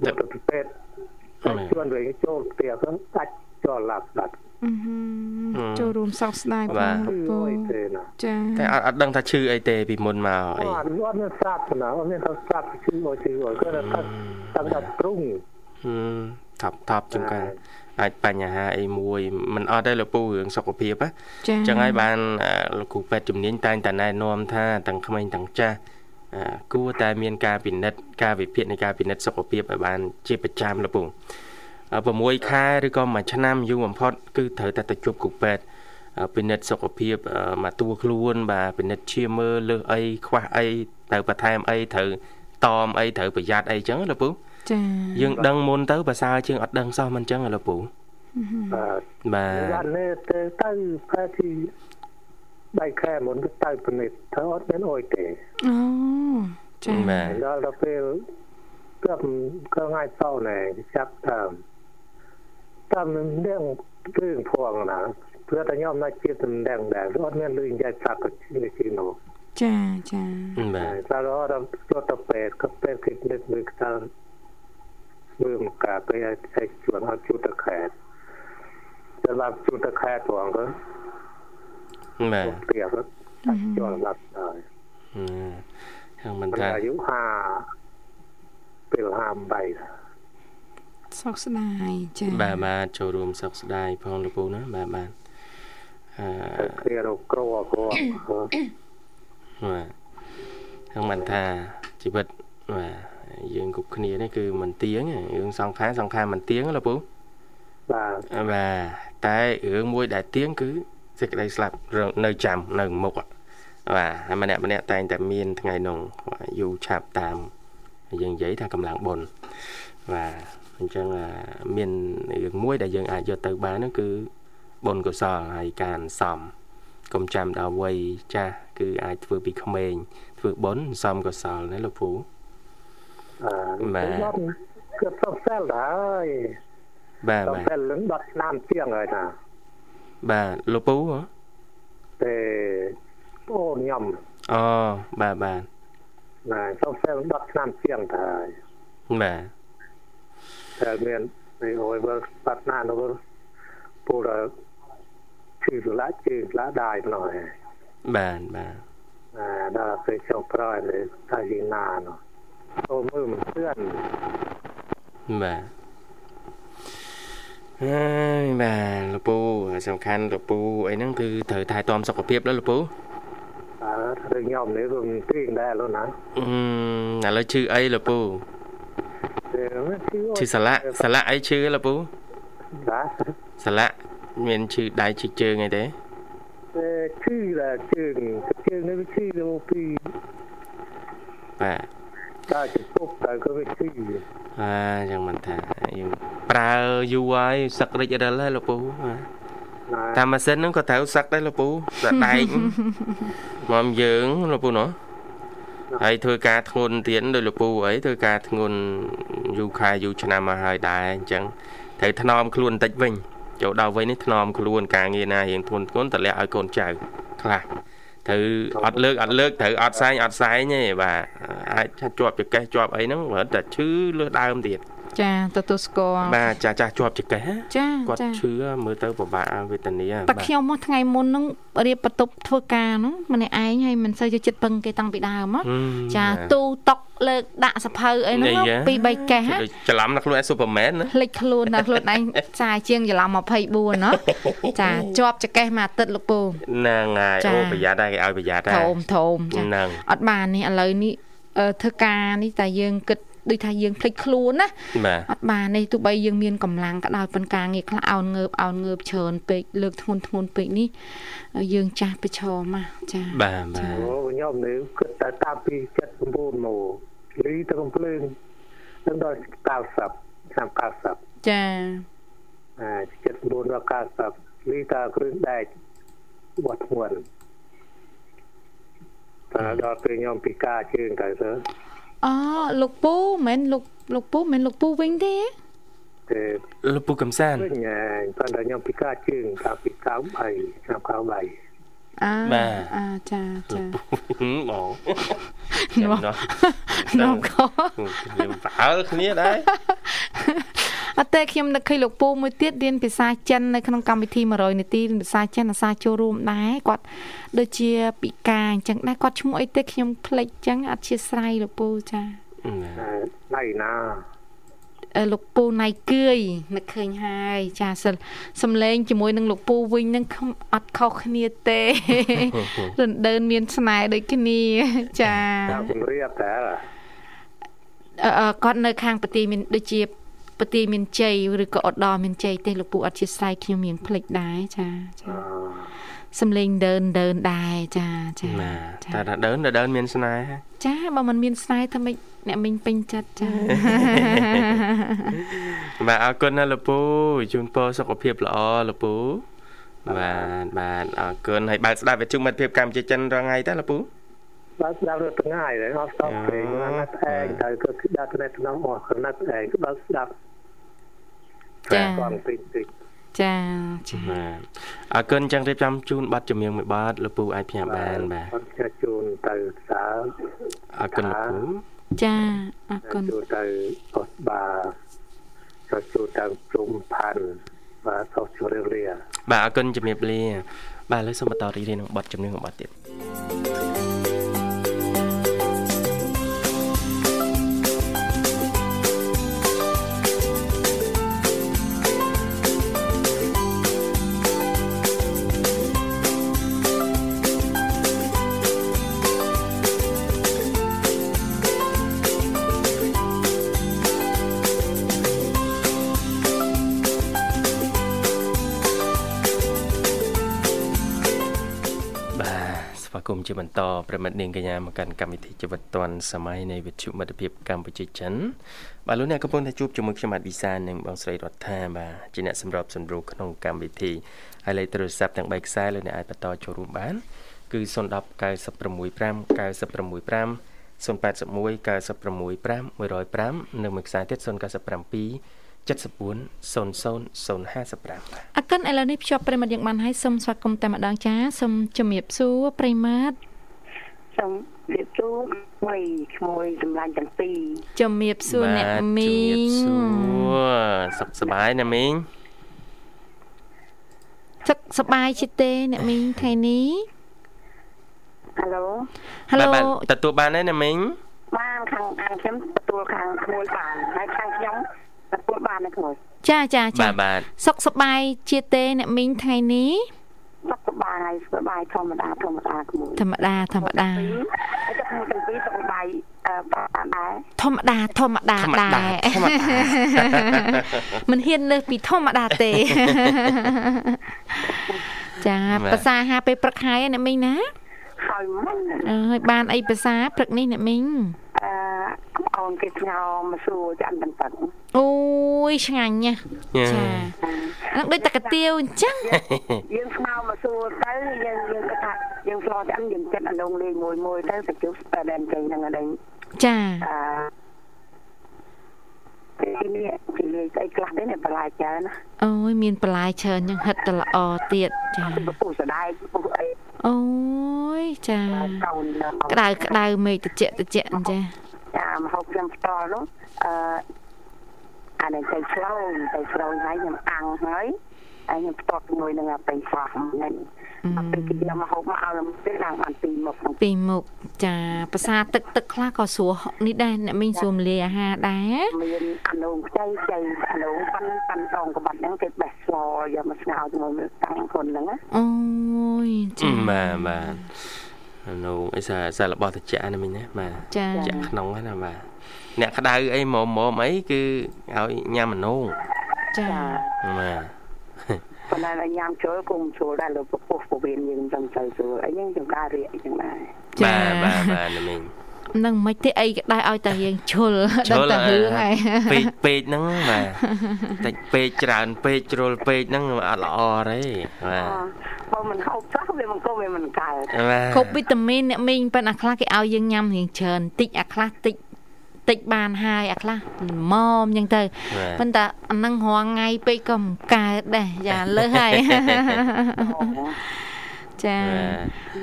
យកទៅពេទ្យជួនវិញចូលផ្ទះក៏ដាច់ ចោលឡាប់ដាច់ចូលរួមសោកស្ដាយបងពូចាតែអត់អត់ដឹងថាឈឺអីទេពីមុនមកអីអត់អត់មានស្រាប់ណាអត់មានថាស្រាប់ឈឺមកឈឺមកគាត់ថាតាំងដល់ទ្រុងហឹមថប់ថប់ជាងការអាចបញ្ហាអីមួយมันអត់ទេលោកពូរឿងសុខភាពណាអញ្ចឹងហើយបានលោកគ្រូពេទ្យជំនាញតែងតែណែនាំថាទាំងក្មេងទាំងចាស់គួរតែមានការពិនិត្យការវិភាគនៃការពិនិត្យសុខភាពឲ្យបានជាប្រចាំលោកពូ 6ខែឬក៏មួយឆ្នាំយូរបំផុត គឺត្រូវតែទៅជួបគ្រូពេទ្យពិនិត្យសុខភាពមកតួខ្លួន បាទពិនិត្យឈាមមើលលើសអីខ្វះអីត្រូវបន្ថែមអីត្រូវតមអីត្រូវប្រយ័ត្នអីចឹងលោកពូចាយើងដឹងមុនទៅបើសើជាងអត់ដឹងសោះមិនចឹងលោកពូបាទបាទយ៉ាងនេះទៅទៅខែទីដៃខែមុនទៅទៅពិនិត្យទៅអត់មានអុយទេអូចាបាទដល់ដល់ពេលគាត់ក៏ងាយតោណែចាប់តាម តាមនឹងរឿងរឿងផងណាព្រោះតែខ្ញុំណាជាតំដងដែរអត់មានលុយនិយាយប្រាប់ទៅជានោះចាចាបាទតែរត់ទៅទៅពេទ្យក៏ពេទ្យគេនិយាយមើលថាមើលមកកាទៅឲ្យឲ្យជួនឲ្យជួទៅខេតតែឡាប់ជួទៅខេតផងក៏បាទពីអត់ជួនឡាប់ហើយហ្នឹងមិនថាអាយុ5ពេល53 សោកស្ដាយចា៎បាទបាទចូលរួមសោកស្ដាយផងលោកពូណាបាទបាទអឺគ្រារោគក្រអក្របាទហ្នឹងមិនថាជីវិតបាទយើងគ្រប់គ្នានេះគឺមិនទៀងរឿងសង្ខារសង្ខារមិនទៀងលោកពូបាទបាទតែរឿងមួយដែលទៀងគឺសេចក្តីស្លាប់នៅចាំនៅមុខបាទហើយម្នាក់ម្នាក់តែងតែមានថ្ងៃនោះយូរឆាប់តាមយើងនិយាយថាកម្លាំងបុណ្យបាទ អញ្ចឹងមានរឿងមួយដែលយើងអាចយកទៅបាននោះគឺបុណ្យកុសលហើយការសំកុំចាំដល់វ័យចាស់គឺអាចធ្វើពីក្មេងធ្វើបុណ្យសំកុសលណាលោកពូអឺបាទគឺសុខសិលហើយបាទបាទតែលឹង10ឆ្នាំជាងហើយណាបាទលោកពូទេអូនខ្ញុំអូបាទបាទបាទសុខសិល10ឆ្នាំជាងទៅហើយបាទតែ មានពីអយវើបាត់ណានៅពូរជឿឡាជឿឡាដាយណោះបាទបាទអាដល់ពេលចុះប្រយលេតែយីណាណោះចូលមើលមិនស្ឿនបាទហើយបាទលពូសំខាន់លពូអីហ្នឹងគឺត្រូវថែទាំសុខភាពដល់លពូអើរឿងខ្ញុំនេះវាមិនព្រៀងដែរលោកណាអឺឥឡូវឈឺអីលពូ ឈឺសាឡាក់សាឡាក់អីឈឺលពូបាទសាឡាក់មានឈឺដៃឈឺជើងអីទេឈឺដែរជើងជើងនេះឈឺទៅពីបាទតែចំពុកតែក៏វាឈឺអាយ៉ាងមិនថាយើងប្រើយូរហើយសឹករិចរិលហើយលោកពូតាមម៉ាស៊ីនហ្នឹងក៏ត្រូវសឹកដែរលោកពូដាក់ដែកមកយើងលោកពូណោះ ហើយធ្វើការធ្ងន់ទៀតដោយលោកពូអីធ្វើការធ្ងន់យូរខែយូរឆ្នាំមកហើយដែរអញ្ចឹងត្រូវថ្នមខ្លួនបន្តិចវិញចូលដល់វ័យនេះថ្នមខ្លួនការងារណារៀងធ្ងន់ធ្ងន់តម្លាក់ឲ្យកូនចៅខ្លះត្រូវអត់លើកអត់លើកត្រូវអត់សែងអត់សែងទេបាទអាចជាប់ចកេះជាប់អីហ្នឹងគ្រាន់តែឈឺលើដើមទៀត ចាទទួលស្គាល់បាទចាចាស់ជាប់ចកេះចាគាត់ឈឺមើលទៅពិបាកវេទនាតែខ្ញុំមកថ្ងៃមុនហ្នឹងរៀបបន្ទប់ធ្វើការហ្នឹងម្នាក់ឯងហើយមិនសូវចិត្តពឹងគេតាំងពីដើមចាទូតុកលើកដាក់សភៅអីហ្នឹងពី3កេះច្រឡំដល់ខ្លួនឯងស៊ុប៊ឺមែនណាភ្លេចខ្លួនដល់ខ្លួនឯងចាជាងច្រឡំ24ណាចាជាប់ចកេះមួយអាទិត្យលោកពូហ្នឹងហើយអូប្រយ័ត្នដែរគេឲ្យប្រយ័ត្នដែរធំធំចាអត់បាននេះឥឡូវនេះធ្វើការនេះតែយើងគិត ដូចថាយើងភ្លេចខ្លួនណាអត់បាននេះទោះបីយើងមានកម្លាំងក៏ដោយប៉ុន្តែការងារខ្លះអោនងើបអោនងើបច្រើនពេកលើកធ្ងន់ធ្ងន់ពេកនេះយើងចាស់ប្រឈមណាចាបាទបាទអូខ្ញុំនេះគិតតែតាំងពី79មកលីទៅកំភ្លើងដល់ដល់90ឆ្នាំ90ចាអា79ដល់90លីតាគ្រឿងដែកបោះធ្ងន់តែដល់ពេលខ្ញុំពិការជើងទៅទៅ អូលោកពូមិនលោកលោកពូមិនលោកពូវិញទេទេលោកពូកំសាន្តវិញតែតែខ្ញុំពិការជើងកាលពី93ឆ្នាំ93 អាបាទអាចាចាបងនាំនាំខខ្ញុំប្រើគ្នាដែរអត់ទេខ្ញុំនឹកឃើញលោកពូមួយទៀតរៀនភាសាចិននៅក្នុងកម្មវិធី100នាទីរៀនភាសាចិនភាសាចូលរួមដែរគាត់ដូចជាពិការអញ្ចឹងដែរគាត់ឈ្មោះអីទេខ្ញុំភ្លេចអញ្ចឹងអត់ជាស្រ័យលោកពូចាណៃណា លោកពូណៃគឿយនឹកឃើញហើយចាសិលសំឡេងជាមួយនឹងលោកពូវិញនឹងអត់ខុសគ្នាទេរំដើនមានស្នេហ៍ដូចគ្នាចាជំរាបតើអឺគាត់នៅខាងប្រទេសមានដូចជាប្រទីមានជ័យឬក៏អត់ដល់មានជ័យទេលោកពូអត់ជាស្រ័យខ្ញុំមានភ្លេចដែរចាចា សំលេងដើនដើនដែរចាចាតែថាដើនដើនមានស្នេហ៍ចាបើมันមានស្នេហ៍ថាម៉េចអ្នកមិញពេញចិត្តចាបាទអរគុណណាលោកពូជូនពរសុខភាពល្អលោកពូបាទបាទអរគុណហើយបើកស្ដាប់វិទ្យុមិត្តភាពកម្ពុជាចិនរាល់ថ្ងៃតើលោកពូបើស្ដាប់រឿងថ្ងៃហើយអត់ស្ដាប់ពេកណាស់ឯងទៅគឺដាក់ទៅក្នុងអស់គណៈឯងបើស្ដាប់ចាគាត់ពេកពេក ចាចាបាទអរគុណចឹងរៀបចំជូនប័ណ្ណចម្រៀងមួយប័ណ្ណលោកពូអាចផ្ញើបានបាទអរគុណជូនទៅសើអរគុណលោកពូចាអរគុណជូនទៅអស្បាជូនទៅជុំផាន់បាទសូមជម្រាបលាបាទអរគុណជំរាបលាបាទឥឡូវសូមបន្តរីករាយនឹងប័ណ្ណចម្រៀងមួយប័ណ្ណទៀត ជាបន្តប្រិមិត្តនាងកញ្ញាមកកាន់កម្មវិធីជីវិតឌွန်សម័យនៃវិទ្យុមិត្តភាពកម្ពុជាចិនបាទលោកអ្នកកំពុងតែជួបជាមួយខ្ញុំបាទវិសានិងបងស្រីរដ្ឋាបាទជាអ្នកសម្របសម្រួលក្នុងកម្មវិធីហើយលេខទូរស័ព្ទទាំង3ខ្សែលោកអ្នកអាចបន្តចូលរួមបាន គឺ010 965 965 081 965 105និងមួយខ្សែទៀត097 74 00055អកិនឥឡូវនេះភ្ជាប់ប្រិមត្តយ៉ាងបានហើយសូមស្វាគមន៍តែម្ដងចាសូមជំរាបសួរប្រិមត្តសូមជំរាបសួរមួយឈ្មោះសម្លាញ់ទាំងពីរជំរាបសួរអ្នកមីងជំរាបសួរសុខសប្បាយណាមីងសុខសប្បាយជាទេអ្នកមីងថ្ងៃនេះហៅឡូហៅឡូទទួលបានទេណាមីងបានខាងខាងខ្ញុំទទួលខាងក្មួយបានហើយខាងខ្ញុំ ទទួលបាននៅក្មួយចាចាចាបាទបាទសុខសប្បាយជាទេអ្នកមីងថ្ងៃនេះសុខសប្បាយសប្បាយធម្មតាធម្មតាក្មួយធម្មតាធម្មតាហើយតែក្មួយទាំងពីរសុខសប្បាយអឺបានដែរធម្មតាធម្មតាដែរធម្មតាមិនហ៊ានលើសពីធម្មតាទេចាភាសាហាពេលព្រឹកហើយអ្នកមីងណាហើយមិញអើយបានអីភាសាព្រឹកនេះអ្នកមីងអឺ អូនគេស្ងោមកសួរចាំតឹងតឹងអូយឆ្ងាញ់ណាចាហ្នឹងដូចតែកាទៀវអញ្ចឹងយើងស្ងោមកសួរទៅយើងយើងគាត់ថាយើងស្លោចាំយើងចិត្តអលងលេងមួយមួយទៅទៅជួបស្ប៉ែដែនគេហ្នឹងអីចាអឺទីនេះទីនេះស្អីខ្លះទេនៅបន្លែច្រើនណាអូយមានបន្លែច្រើនយ៉ាងហិតតែល្អទៀតចាពុះសដែកពុះអីអូយចាក្តៅក្តៅមេឃត្រជាក់ត្រជាក់អញ្ចឹង ចាមហូបខ្ញុំផ្ទាល់នោះអឺអានេះទៅឆ្លងទៅឆ្លងហើយខ្ញុំអាំងហើយហើយខ្ញុំផ្ទាត់ជាមួយនឹងពេលស្រស់នេះពេលគេយកមកហូបមកឲ្យពេលឡើងបានពីមុខពីមុខចាភាសាទឹកទឹកខ្លះក៏ស្រួលនេះដែរអ្នកមីងស្រួលលាយអាហារដែរមានអានងខ្ចីខ្ចីអានងប៉ាន់ប៉ាន់ដងក្បាត់ហ្នឹងគេបេះស្លយកមកស្ងោរជាមួយតាំងគុនហ្នឹងអូយចាបាទបាទអា នោះអីសាសារបស់ត្រជាក់ណាមិញណាបាទចាចាក់ក្នុងណាបាទអ្នកក្តៅអីមុំមុំអីគឺឲ្យញ៉ាំមនុស្សចាបាទប៉ុន្តែញ៉ាំចូលគុំចូលដែរលើពពុះពវៀនយើងចឹងទៅស្រួលអីហ្នឹងចង្ការរៀកចឹងដែរបាទបាទបាទណាមិញ នឹងមិនទេអីក៏ដែរឲ្យតែយើងឈុលដល់តែរឿងហើយពេកពេកហ្នឹងបាទតិចពេកច្រើនពេកជ្រុលពេកហ្នឹងអត់ល្អទេបាទបើមិនហូបសោះវាមិនក៏វាមិនកើតគ្រប់វីតាមីនអ្នកមីងប៉ុន្តែខ្លះគេឲ្យយើងញ៉ាំរៀងច្រើនតិចអាខ្លះតិចតិចបានហើយអាខ្លះម៉មអញ្ចឹងទៅប៉ុន្តែអានឹងរងថ្ងៃពេកក៏មិនកើតដែរយ៉ាលើហើយ ចា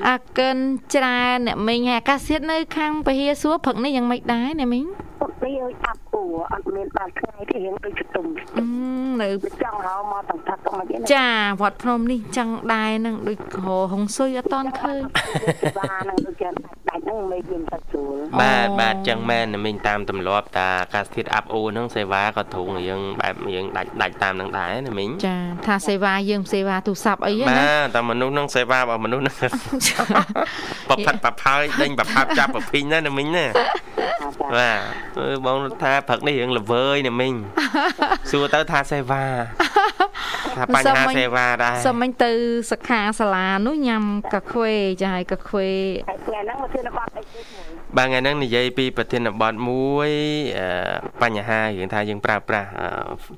អរគុណច្រើនអ្នកមីងហើយអាកាសធាតុនៅ ខាងពហិយសួរព្រឹកនេះយ៉ាងម៉េចដែរអ្នកមីង នេះឲ្យអាប់អួរអត់មានបានថ្ងៃទេរៀងដូចជុំនៅចង់ហៅមកទាំងថាទៅមកចាវត្តភ្នំនេះចឹងដែរនឹងដូចហុងស៊ុយអត់តន់ឃើញបាននឹងដូចជាដាច់ហ្នឹងមេយើងទៅជួលបាទបាទចឹងមែនមិញតាមទម្លាប់តាអាកាសធាតុអាប់អួរហ្នឹងសេវាក៏ធុងយើងបែបយើងដាច់ដាច់តាមហ្នឹងដែរណាមិញចាថាសេវាយើងសេវាទូរស័ព្ទអីណាបាទតែមនុស្សហ្នឹងសេវារបស់មនុស្សហ្នឹងបផាត់បផើយដេញបផាត់ចាប់ប្រភីណាណាមិញណាបាទបងថាព្រឹកនេះរឿងល្វើយណាមីងសួរទៅថាសេវាថាបញ្ហាសេវាដែរសុំមិញទៅសិក្ខាសាលានោះញ៉ាំកាខ្វេចាហើយកាខ្វេថ្ងៃហ្នឹងប្រធានបទអីទៀតបាទថ្ងៃហ្នឹងនិយាយពីប្រធានបទមួយបញ្ហារឿងថាយើងប្រើប្រាស់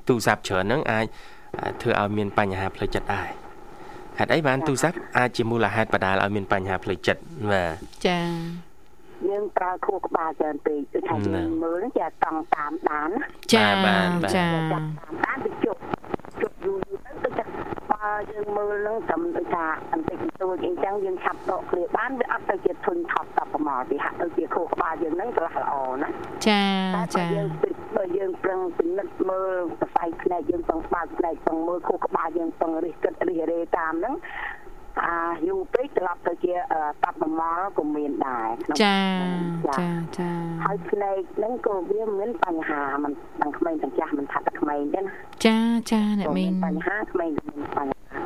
ទូរស័ព្ទច្រើនហ្នឹងអាចធ្វើឲ្យមានបញ្ហាផ្លូវចិត្តដែរហេតុអីបានទូរស័ព្ទអាចជាមូលហេតុបដាលឲ្យមានបញ្ហាផ្លូវចិត្តបាទចា យើងប្រើខួរក្បាលច្រើនពេកដូចថាយើងមើលចាតង់តាមដានចាចាតាមដានទៅជប់ជប់យូរទៅដូចថាបើយើងមើលនឹងត្រឹមដូចថាបន្តិចបន្តួចអីចឹងយើងឆាប់ដកគ្រាបានវាអត់ទៅជាធុញថប់តបប្រមាថវាហាក់ទៅជាខួរក្បាលយើងហ្នឹងក៏ល្អណាចាចាយើងបើយើងប្រឹងពិនិត្យមើលសរសៃផ្នែកយើងពឹងបើកផ្នែកពឹងមើលខួរក្បាលយើងពឹងរិះគិតរិះរេតាមហ្នឹង អាយូរពេកត្រឡប់ទៅជាតាប់ប្រមល់ក៏មានដែរចាចាចាហើយផ្នែកហ្នឹងក៏វាមានបញ្ហាមិនទាំងក្មេងទាំងចាស់មិនថាតែក្មេងទេណាចាចាអ្នកមីនបញ្ហាក្មេងមានបញ្ហា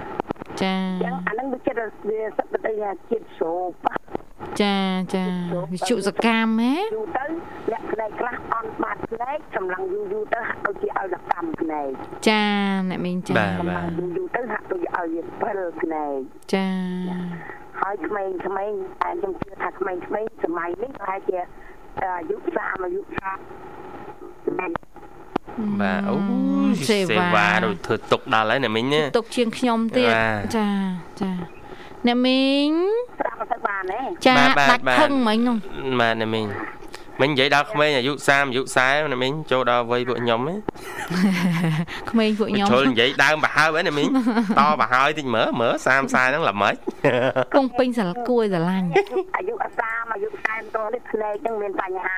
ចាចឹងអាហ្នឹងវាចិត្តវាសត្វទៅជាតិសូប៉ ចាចាវិជុសកម្មហ៎យូរទៅអ្នកផ្នែកខ្លះអន់បាត់ផ្នែកសម្លឹងយូរយូរទៅហាក់ដូចជាឲ្យសកម្មផ្នែកចាអ្នកមីងចាសម្លឹងយូរយូរទៅហាក់ដូចឲ្យវាពិលផ្នែកចាហើយក្មេងក្មេងតែខ្ញុំជឿថាក្មេងក្មេងសម័យនេះប្រហែលជាអាយុ30អាយុ30បាទអូសេវាដូចធ្វើទុកដល់ហើយអ្នកមីងណាទុកជាងខ្ញុំទៀតចាចាអ្នកមីងប្រាប់ទៅ បានទេចាដាច់ខឹងមិញនោះបាទអ្នកមីង មិញនិយាយដល់ក្មេងអាយុ30អាយុ40ណាមីងចូលដល់វ័យពួកខ្ញុំហ៎ក្មេងពួកខ្ញុំចូលនិយាយដើមបហើបហ្នឹងណាមីងតបហើយតិចមើលមើល30 40ហ្នឹងល្មិចគង់ពេញស្រគួយស្រឡាញ់អាយុ30អាយុ40តនេះផ្លេកហ្នឹងមានបញ្ហា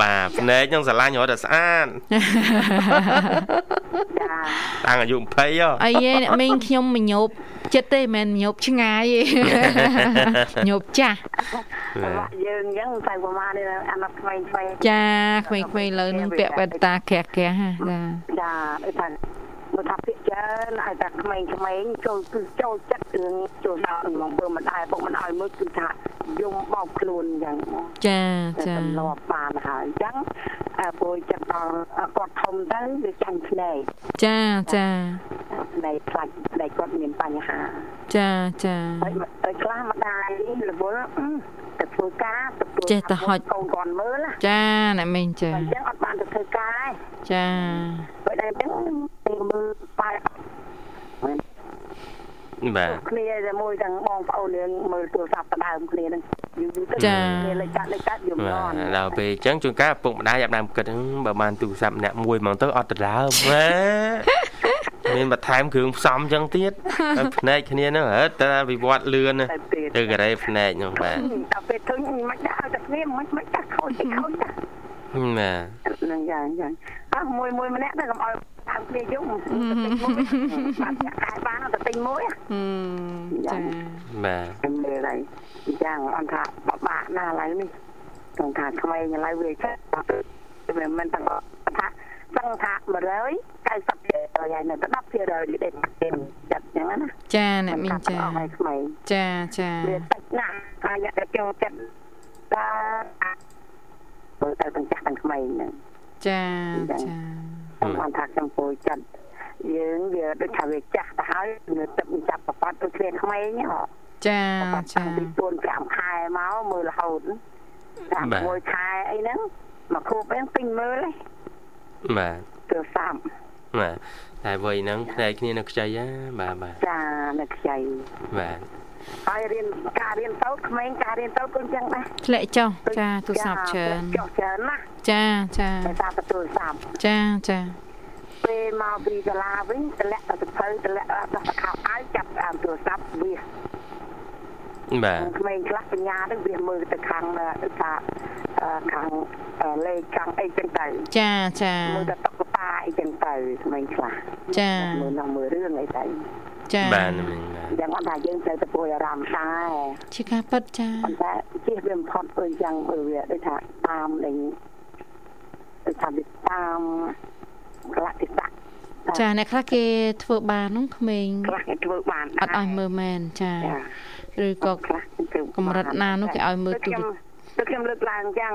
បាទបាទភ្នែកនឹងស្រឡាញ់រត់តែស្អាតចាតាំងអាយុ20ហ៎អីឯអ្នកមីងខ្ញុំមញោបចិត្តទេមិនមែនញោបឆ្ងាយទេញោបចាស់ យើងអញ្ចឹងតែប្រហែលនេះអាណត្តិក្មេងៗចាក្មេងៗលើនឹងពាក់បេតាក្រាស់ក្រាស់ចាចាដូចថា មកថាពាក្យច្រើនឲ្យតែក្មេងៗចូលគឺចូលចិត្តរឿងចូលដល់ក្នុងបើមិនដែរពុកមិនឲ្យមើលគឺថាយំបោកខ្លួនអញ្ចឹងចាចាទម្លាប់បានហើយអញ្ចឹងព្រោះចិត្តដល់គាត់ធំទៅវាចាញ់ភ្នែកចាចាភ្នែកខ្លាច់ភ្នែកគាត់មានបញ្ហាចាចាហើយខ្លះម្ដាយរវល់ទៅធ្វើការទៅចេះតែហុចកូនគាត់មើលចាអ្នកមីងចាអញ្ចឹងអត់បានទៅធ្វើការចាបើតែអញ្ចឹង មើលប៉ែបាទគ្នាតែមួយទាំងបងប្អូនយើងមើលទូរស័ព្ទដើមគ្នានឹងយូរយូរទៅគ្នាលេខកាត់លេខកាត់យំងន់ដល់ពេលអញ្ចឹងជួនកាលពុកម្ដាយអាប់ដើមគិតបើបានទូរស័ព្ទម្នាក់មួយហ្មងទៅអត់ទៅដើមម៉ែមានបន្ថែមគ្រឿងផ្សំអញ្ចឹងទៀតភ្នែកគ្នាហ្នឹងហឺតែវិវត្តលឿនទៅការ៉េភ្នែកហ្នឹងបាទដល់ពេលឃើញមិនដាក់ឲ្យតែគ្នាមិនមិនដាក់ខូចខូចចាបាទហ្នឹងយ៉ាងយ៉ាង អស់មួយមួយម្នាក់ទៅកុំឲ្យតាមគ្នាយំទៅទិញមួយបាត់ចាក់ដែរបានទៅទិញមួយចាបាទមើលហើយអញ្ចឹងអន្តថាបបាក់ណាឥឡូវនេះក្នុងថាក្មេងឥឡូវវាចាស់វាមិនទាំងថាសឹងថា190%ហើយនៅតែ10%នេះទេចិត្តអញ្ចឹងណាចាអ្នកមីងចាចាចាវាតិចណាស់ហើយអ្នកចូលចិត្តតែបើទៅទាំងចាស់ទាំងក្មេងហ្នឹង ចាចាបានថាខ្ញុំពោចិត្តយើងវាដូចថាវាចាស់ទៅហើយនៅទឹកចាប់ប្រប៉ាត់ដូចគ្នាក្មេងហ៎ចាចាពី4 5ខែមកមើលរហូតតាមមួយខែអីហ្នឹងមកខូបហ្នឹងពេញមើលបាទទៅសាប់បាទតែវ័យហ្នឹងផ្នែកគ្នានៅខ្ចីណាបាទបាទចានៅខ្ចីបាទ ហើយរៀនការរៀនទៅក្មេងការរៀនទៅគឺអញ្ចឹងដែរធ្លាក់ចុះចាទូរស័ព្ទច្រើនចុះច្រើនណាចាចាតែតាមទូរស័ព្ទចាចាពេលមកពីសាលាវិញតម្លាក់ទៅទៅតម្លាក់ដល់ខោអាវចាប់តាមទូរស័ព្ទវាបាទក្មេងខ្លះបញ្ញាទៅវាមើលទៅខាងថាខាងលេខខាងអីចឹងទៅចាចាមើលទៅតុក្កតាអីចឹងទៅក្មេងខ្លះចាមើលនៅមើលរឿងអីទៅ ចាបាទយ៉ាងអត់ថាយើងត្រូវទៅពួយអារម្មណ៍ដែរជាការពិតចាប៉ុន្តែជិះវាបំផុតអើយ៉ាងវាដូចថាតាមលេងដូចថាតាមកលៈទេសៈចាអ្នកខ្លះគេធ្វើបានហ្នឹងក្មេងខ្លះគេធ្វើបានអត់ឲ្យមើលមែនចាឬក៏កម្រិតណានោះគេឲ្យមើលទូទៅខ្ញុំលើកឡើងអញ្ចឹង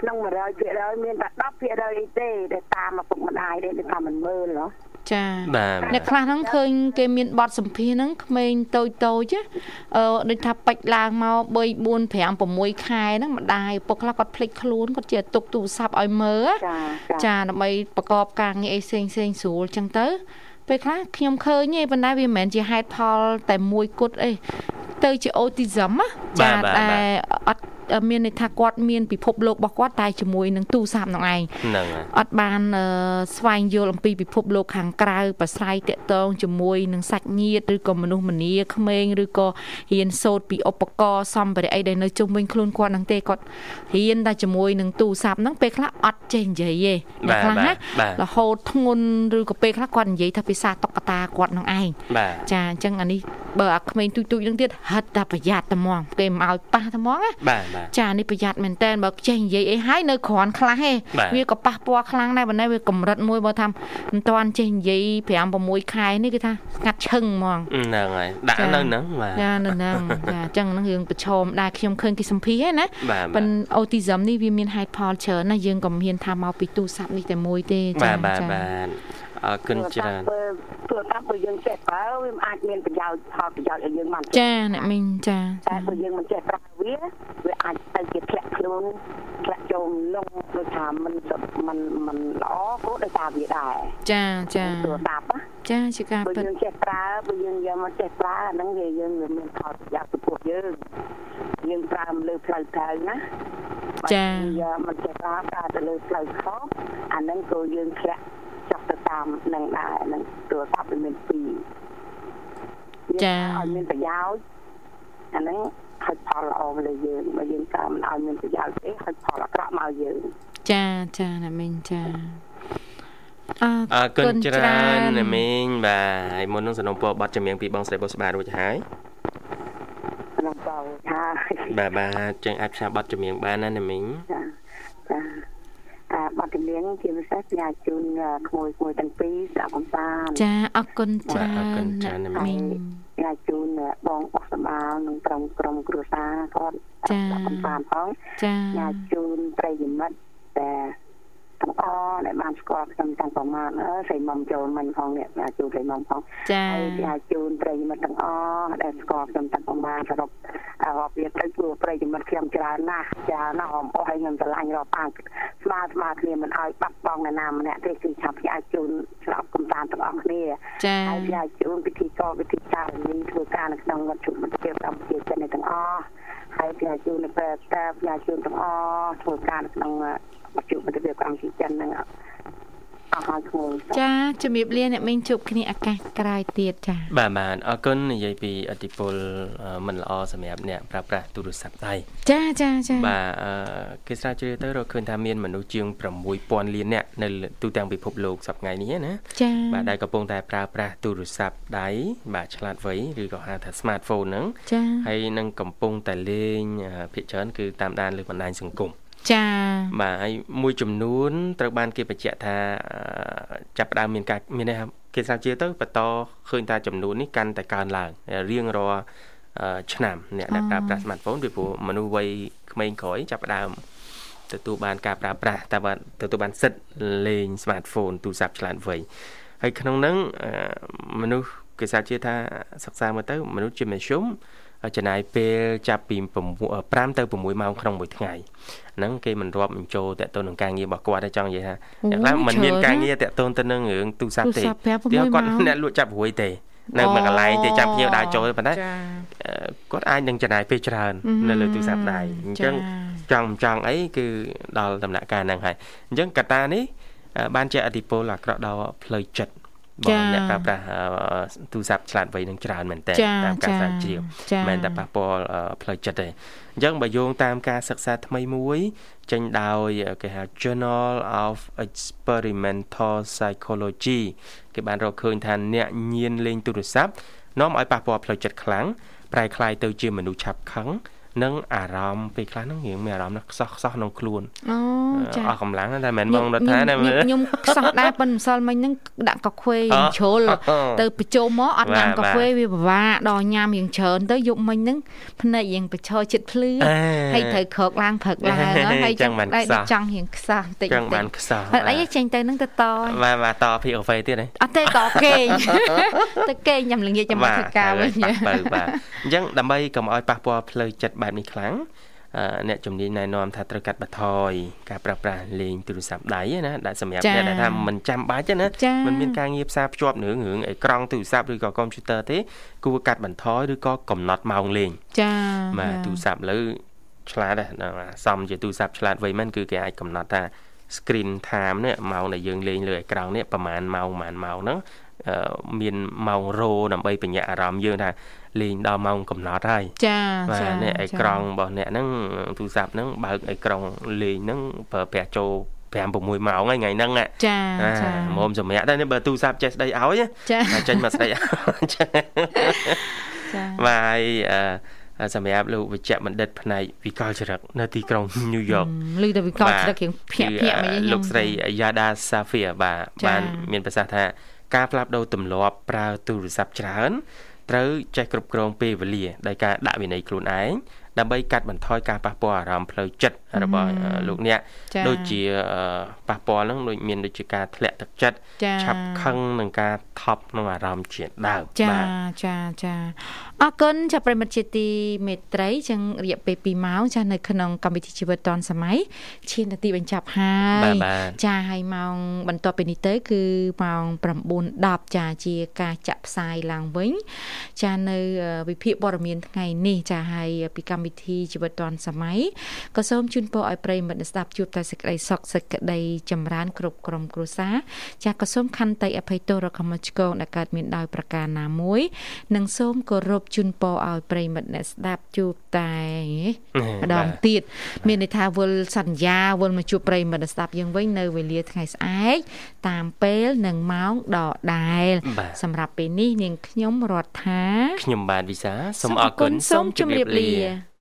ក្នុង100%មានតែ10%អីទេដែលតាមឪពុកម្ដាយទេដែលថាមិនមើលហ៎ ចាបាទអ្នកខ្លះហ្នឹងឃើញគេមានបទសម្ភាសហ្នឹងក្មេងតូចតូចអឺដូចថាបាច់ឡើងមក3 4 5 6ខែហ្នឹងម្ដាយពុកខ្លះគាត់ភ្លេចខ្លួនគាត់ជាទុកទូរស័ព្ទឲ្យមើលចាដើម្បីប្រកបការងារអីផ្សេងផ្សេងស្រួលចឹងទៅពេលខ្លះខ្ញុំឃើញទេប៉ុន្តែវាមិនមែនជាហេតុផលតែមួយគត់អីទៅជា autism ចាតែអត់ មានន័យថាគាត់មានពិភពលោករបស់គាត់តែជាមួយនឹងទូរស័ព្ទនោះឯងហ្នឹងអត់បានស្វែងយល់អំពីពិភពលោកខាងក្រៅប្រស្រ័យតាក់ទងជាមួយនឹងសាច់ញាតិឬក៏មនុស្សម្នាក្មេងឬក៏រៀនសូត្រពីឧបករណ៍សម្ភារៈអីដែលនៅជុំវិញខ្លួនគាត់ហ្នឹងទេគាត់រៀនតែជាមួយនឹងទូរស័ព្ទហ្នឹងពេលខ្លះអត់ចេះនិយាយទេពេលខ្លះណារហូតធ្ងន់ឬក៏ពេលខ្លះគាត់និយាយថាភាសាតុក្កតាគាត់នឹងឯងចាអញ្ចឹងអានេះបើអាក្មេងទូចទូចហ្នឹងទៀតហិតតែប្រយ័ត្នតែហ្មងគេមិនឲ្យប៉ះតែហ្មងណាចានេះប្រយ័ត្នមែនតើបើចេះនិយាយអីហើយនៅគ្រាន់ខ្លះទេវាក៏ប៉ះពាល់ខ្លាំងដែរប៉ុន្តែវាកម្រិតមួយបើថាមិនតាន់ចេះនិយាយ5 6ខែនេះគឺថាស្ងាត់ឈឹងហ្មងហ្នឹងហើយដាក់នៅហ្នឹងបាទចានៅហ្នឹងចាអញ្ចឹងហ្នឹងរឿងប្រឈមដែរខ្ញុំឃើញគេសម្ភាសណាប៉ុន្តែអូទីសឹមនេះវាមានហេតុផលច្រើនណាយើងក៏មិនហ៊ានថាមកពីទូរស័ព្ទនេះតែមួយទេចាបាទបាទ អរគុណច្រើនទូរស័ព្ទបើយើងចេះប្រើវាអាចមានប្រយោជន៍ផលប្រយោជន៍ឲ្យយើងបានចាអ្នកមីងចាតែបើយើងមិនចេះប្រើវាវាអាចទៅជាធ្លាក់ខ្លួនធ្លាក់ចូលលងដូចថាมันมันมันល្អក៏ដោយសារវាដែរចាចាទូរស័ព្ទចាជាការពិតបើយើងចេះប្រើបើយើងយកមកចេះប្រើអាហ្នឹងវាយើងវាមានផលប្រយោជន៍ចំពោះយើងយើងប្រើលើផ្លូវត្រូវណាចាយកមកចេះប្រើប្រើទៅលើផ្លូវខុសអាហ្នឹងក៏យើងធ្លាក់ចុះទៅ តាមនឹងដែរនឹងទូរស័ព្ទវាមានពីរចាឲ្យមានប្រយោជន៍អាហ្នឹងហិចផលល្អមកលើយើងបើយើងកើមិនឲ្យមានប្រយោជន៍ទេហិចផលអាក្រក់មកយើងចាចាណាមីងចាអរគុណច្រើនណាមីងបាទហើយមុននឹងสนុំពរប័ណ្ណចម្រៀងពីបងស្រីបុស្បារួចហើយក្នុងបោហើយបាទបាទចឹងអាចផ្សាយប័ណ្ណចម្រៀងបានណាណាមីងចាចា អាបទចម្រៀងជាពិសេសផ្សាយជូនក្មួយក្មួយទាំងពីរស្ដាប់កំសាន្តចាអរគុណច្រើនអរគុណច្រើនណាមីងផ្សាយជូនបងអុកសបាលនិងក្រុមក្រុមគ្រួសារគាត់ចាកំសាន្តផងចាផ្សាយជូនប្រិយមិត្តតែ ទាំងអស់ដែលបានស្គាល់ខ្ញុំតាំងប្រមាណអើស្រីមុំចូលមិញផងអ្នកអាចជួបស្រីមុំផងចា៎ហើយអាចជូនប្រិយមិត្តទាំងអស់ដែលស្គាល់ខ្ញុំតាំងប្រមាណសរុបរាប់វាទៅព្រោះប្រិយមិត្តខ្ញុំច្រើនណាស់ចាណាស់អមអស់ហើយខ្ញុំឆ្លាញ់រាប់អានស្មើស្មើគ្នាមិនឲ្យបាត់បង់នរណាម្នាក់ទេគឺឆាប់ផ្សាយជូនស្រាប់កំសាន្តទាំងអស់គ្នាចា៎ហើយផ្សាយជូនពិធីកវិធីចារនីធ្វើការនៅក្នុងវត្តជុំមិត្តភាពកម្ពុជាចិនទាំងអស់ហើយផ្សាយជូននៅពេលតាផ្សាយជូនទាំងអស់ធ្វើការនៅក្នុង ជួបមិត្តភាពកម្ពុជាចិនហ្នឹងអស់ហើយគ្រូចាជំរាបលាអ្នកមីងជួបគ្នាឱកាសក្រោយទៀតចាបាទបាទអរគុណនិយាយពីអតិពលមិនល្អសម្រាប់អ្នកប្រើប្រាស់ទូរស័ព្ទដៃចាចាចាបាទគេស្រាវជ្រាវទៅរកឃើញថាមានមនុស្សជាង6000លានអ្នកនៅទូទាំងពិភពលោកសប្តាហ៍នេះណាចាបាទដែលកំពុងតែប្រើប្រាស់ទូរស័ព្ទដៃបាទឆ្លាតវៃឬក៏ហៅថា smartphone ហ្នឹងចាហើយនឹងកំពុងតែលេងភាគច្រើនគឺតាមដានលើបណ្ដាញសង្គម ចាបាទហើយមួយចំនួនត្រូវបានគេបញ្ជាក់ថាចាប់ផ្ដើមមានការមានន័យថាគេស្រាវជ្រាវទៅបន្តឃើញថាចំនួននេះកាន់តែកើនឡើងរៀងរាល់ឆ្នាំអ្នកដែលប្រើប្រាស់ smartphone ពីព្រោះមនុស្សវ័យក្មេងក្រោយចាប់ផ្ដើមទទួលបានការប្រើប្រាស់តែបាទទទួលបានសិទ្ធិលេង smartphone ទូរស័ព្ទឆ្លាតវៃហើយក្នុងនោះមនុស្សគេស្រាវជ្រាវថាសិក្សាមើលទៅមនុស្សជាមធ្យម ចំណាយពេលចាប់ពី5ទៅ6ម៉ោងក្នុងមួយថ្ងៃហ្នឹងគេមិនរាប់បញ្ចូលតទៅនឹងការងាររបស់គាត់ទេចង់និយាយថាអ្នកខ្លះមិនមានការងារតទៅទៅនឹងរឿងទូរស័ព្ទទេគាត់អ្នកលក់ចាប់រួយទេនៅមួយកន្លែងទេចាំភ្ញៀវដើរចូលប៉ុន្តែគាត់អាចនឹងចំណាយពេលច្រើន នៅលើទូរស័ព្ទដៃអញ្ចឹងចង់ចង់អីគឺដល់ដំណាក់កាលហ្នឹងហើយអញ្ចឹងកត្តានេះបានជាអតិពលអាក្រក់ដល់ផ្លូវចិត្ត បងអ្នកប្រើប្រាស់ទូរស័ព្ទឆ្លាតវៃនឹងច្រើនមែនតើតាមការស្រាវជ្រាវមិនតែប៉ះពាល់ផ្លូវចិត្តទេអញ្ចឹងបើយោងតាមការសិក្សាថ្មីមួយចេញដោយគេហៅ Journal of Experimental Psychology គេបានរកឃើញថាអ្នកញៀនលេងទូរស័ព្ទនាំឲ្យប៉ះពាល់ផ្លូវចិត្តខ្លាំងប្រែคล้ายទៅជាមនុស្សឆាប់ខឹង និងអារម្មណ៍ពេលខ្លះហ្នឹងរៀងមានអារម្មណ៍ខ្សោះខ្សោះក្នុងខ្លួនអូចាអស់កម្លាំងតែមិនបងរដ្ឋាណាមើលខ្ញុំខ្សោះដែរប៉ុន្តែម្សិលមិញហ្នឹងដាក់កាខ្វេជ្រុលទៅប្រជុំមកអត់ញ៉ាំកាហ្វេវាពិបាកដល់ញ៉ាំរៀងច្រើនទៅយប់មិញហ្នឹងភ្នែករៀងប្រឈរចិត្តភ្លឺហើយត្រូវក្រោកឡើងព្រឹកឡើងហើយចឹងបានខ្សោះចង់រៀងខ្សោះបន្តិចចឹងបានខ្សោះអីចេញទៅហ្នឹងទៅតបាទបាទតភីកាហ្វេទៀតហ៎អត់ទេតគេងទៅគេងញ៉ាំល្ងាចចាំមកធ្វើការវិញបាទបាទអញ្ចឹងដើម្បីកុំឲ្យប៉ះពាល់ផ្លូវចិត្តបែបនេះខ្លាំងអ្នកជំនាញណែនាំថាត្រូវកាត់បន្ថយការប្រើប្រាស់លេងទូរស័ព្ទដៃណាដែលសម្រាប់អ្នកដែលថាមិនចាំបាច់ណាមិនមានការងារផ្សារភ្ជាប់នឹងរឿងអេក្រង់ទូរស័ព្ទឬក៏កុំព្យូទ័រទេគួរកាត់បន្ថយឬក៏កំណត់ម៉ោងលេងចា៎បាទទូរស័ព្ទលើឆ្លាតណាសំជាទូរស័ព្ទឆ្លាតវៃមែនគឺគេអាចកំណត់ថា screen time នេះម៉ោងដែលយើងលេងលើអេក្រង់នេះប្រហែលម៉ោងប្រហែលម៉ោងហ្នឹងមានម៉ោងរោដើម្បីបញ្ញាអារម្មណ៍យើងថា លេងដល់ម៉ោងកំណត់ហើយចាបាទនេះអេក្រង់របស់អ្នកហ្នឹងទូរស័ព្ទហ្នឹងបើកអេក្រង់លេងហ្នឹងប្រើប្រាស់ចូល5 6ម៉ោងហើយថ្ងៃហ្នឹងចាចាមុំសម្រាប់ដែរបើទូរស័ព្ទចេះស្ដីឲ្យចាចេញមកស្ដីឲ្យចាបាទហើយអឺសម្រាប់លោកវិជ្ជបណ្ឌិតផ្នែកវិកលចរិតនៅទីក្រុងញូវយ៉កឮតែវិកលចរិតរៀងភ្ញាក់ភ្ញាក់មកលោកស្រីយ៉ាដាសាហ្វីបាទបាន មានប្រសាសន៍ថាការផ្លាស់ប្ដូរទម្លាប់ប្រើទូរស័ព្ទច្រើន ត្រូវចេះគ្រប់គ្រងពេលវេលាដោយការដាក់វិន័យខ្លួនឯង ដើម្បីកាត់បន្ថយការប៉ះពាល់អារម្មណ៍ផ្លូវចិត្តរបស់លោកអ្នកដូចជាប៉ះពាល់ហ្នឹងដូចមានដូចជាការធ្លាក់ទឹកចិត្តឆាប់ខឹងនឹងការថប់ក្នុងអារម្មណ៍ជាដើមចាចាចាអរគុណចាប្រិមិត្តជាទីមេត្រីចឹងរយៈពេល2ម៉ោងចានៅក្នុងកម្មវិធីជីវិតឌွန်សម័យឈាននាទីបញ្ចប់ហើយចាហើយម៉ោងបន្ទាប់ពីនេះទៅ គឺម៉ោង9:10ចាជាការចាក់ផ្សាយឡើងវិញ ចានៅវិភាគព័ត៌មានថ្ងៃនេះចាហើយពីកម្មវិធីជីវិតឌွန်សម័យក៏សូមជូនពរឲ្យប្រិយមិត្តស្ដាប់ជួបតែសេចក្តីសុខសេចក្តីចម្រើនគ្រប់ក្រុមគ្រួសារចាស់ក៏សូមខន្តីអភ័យទោសរកមកឆ្កងដែលកើតមានដោយប្រការណាមួយនិងសូមគោរពជូនពរឲ្យប្រិយមិត្តអ្នកស្ដាប់ជួបតែម្ដងទៀតមានន័យថាវល់សន្យាវល់មកជួបប្រិយមិត្តស្ដាប់យើងវិញនៅវេលាថ្ងៃស្អែកតាមពេលនិងម៉ោងដដែលសម្រាប់ពេលនេះនាងខ្ញុំរដ្ឋាខ្ញុំបាទវិសាសូមអរគុណសូមជម្រាបលា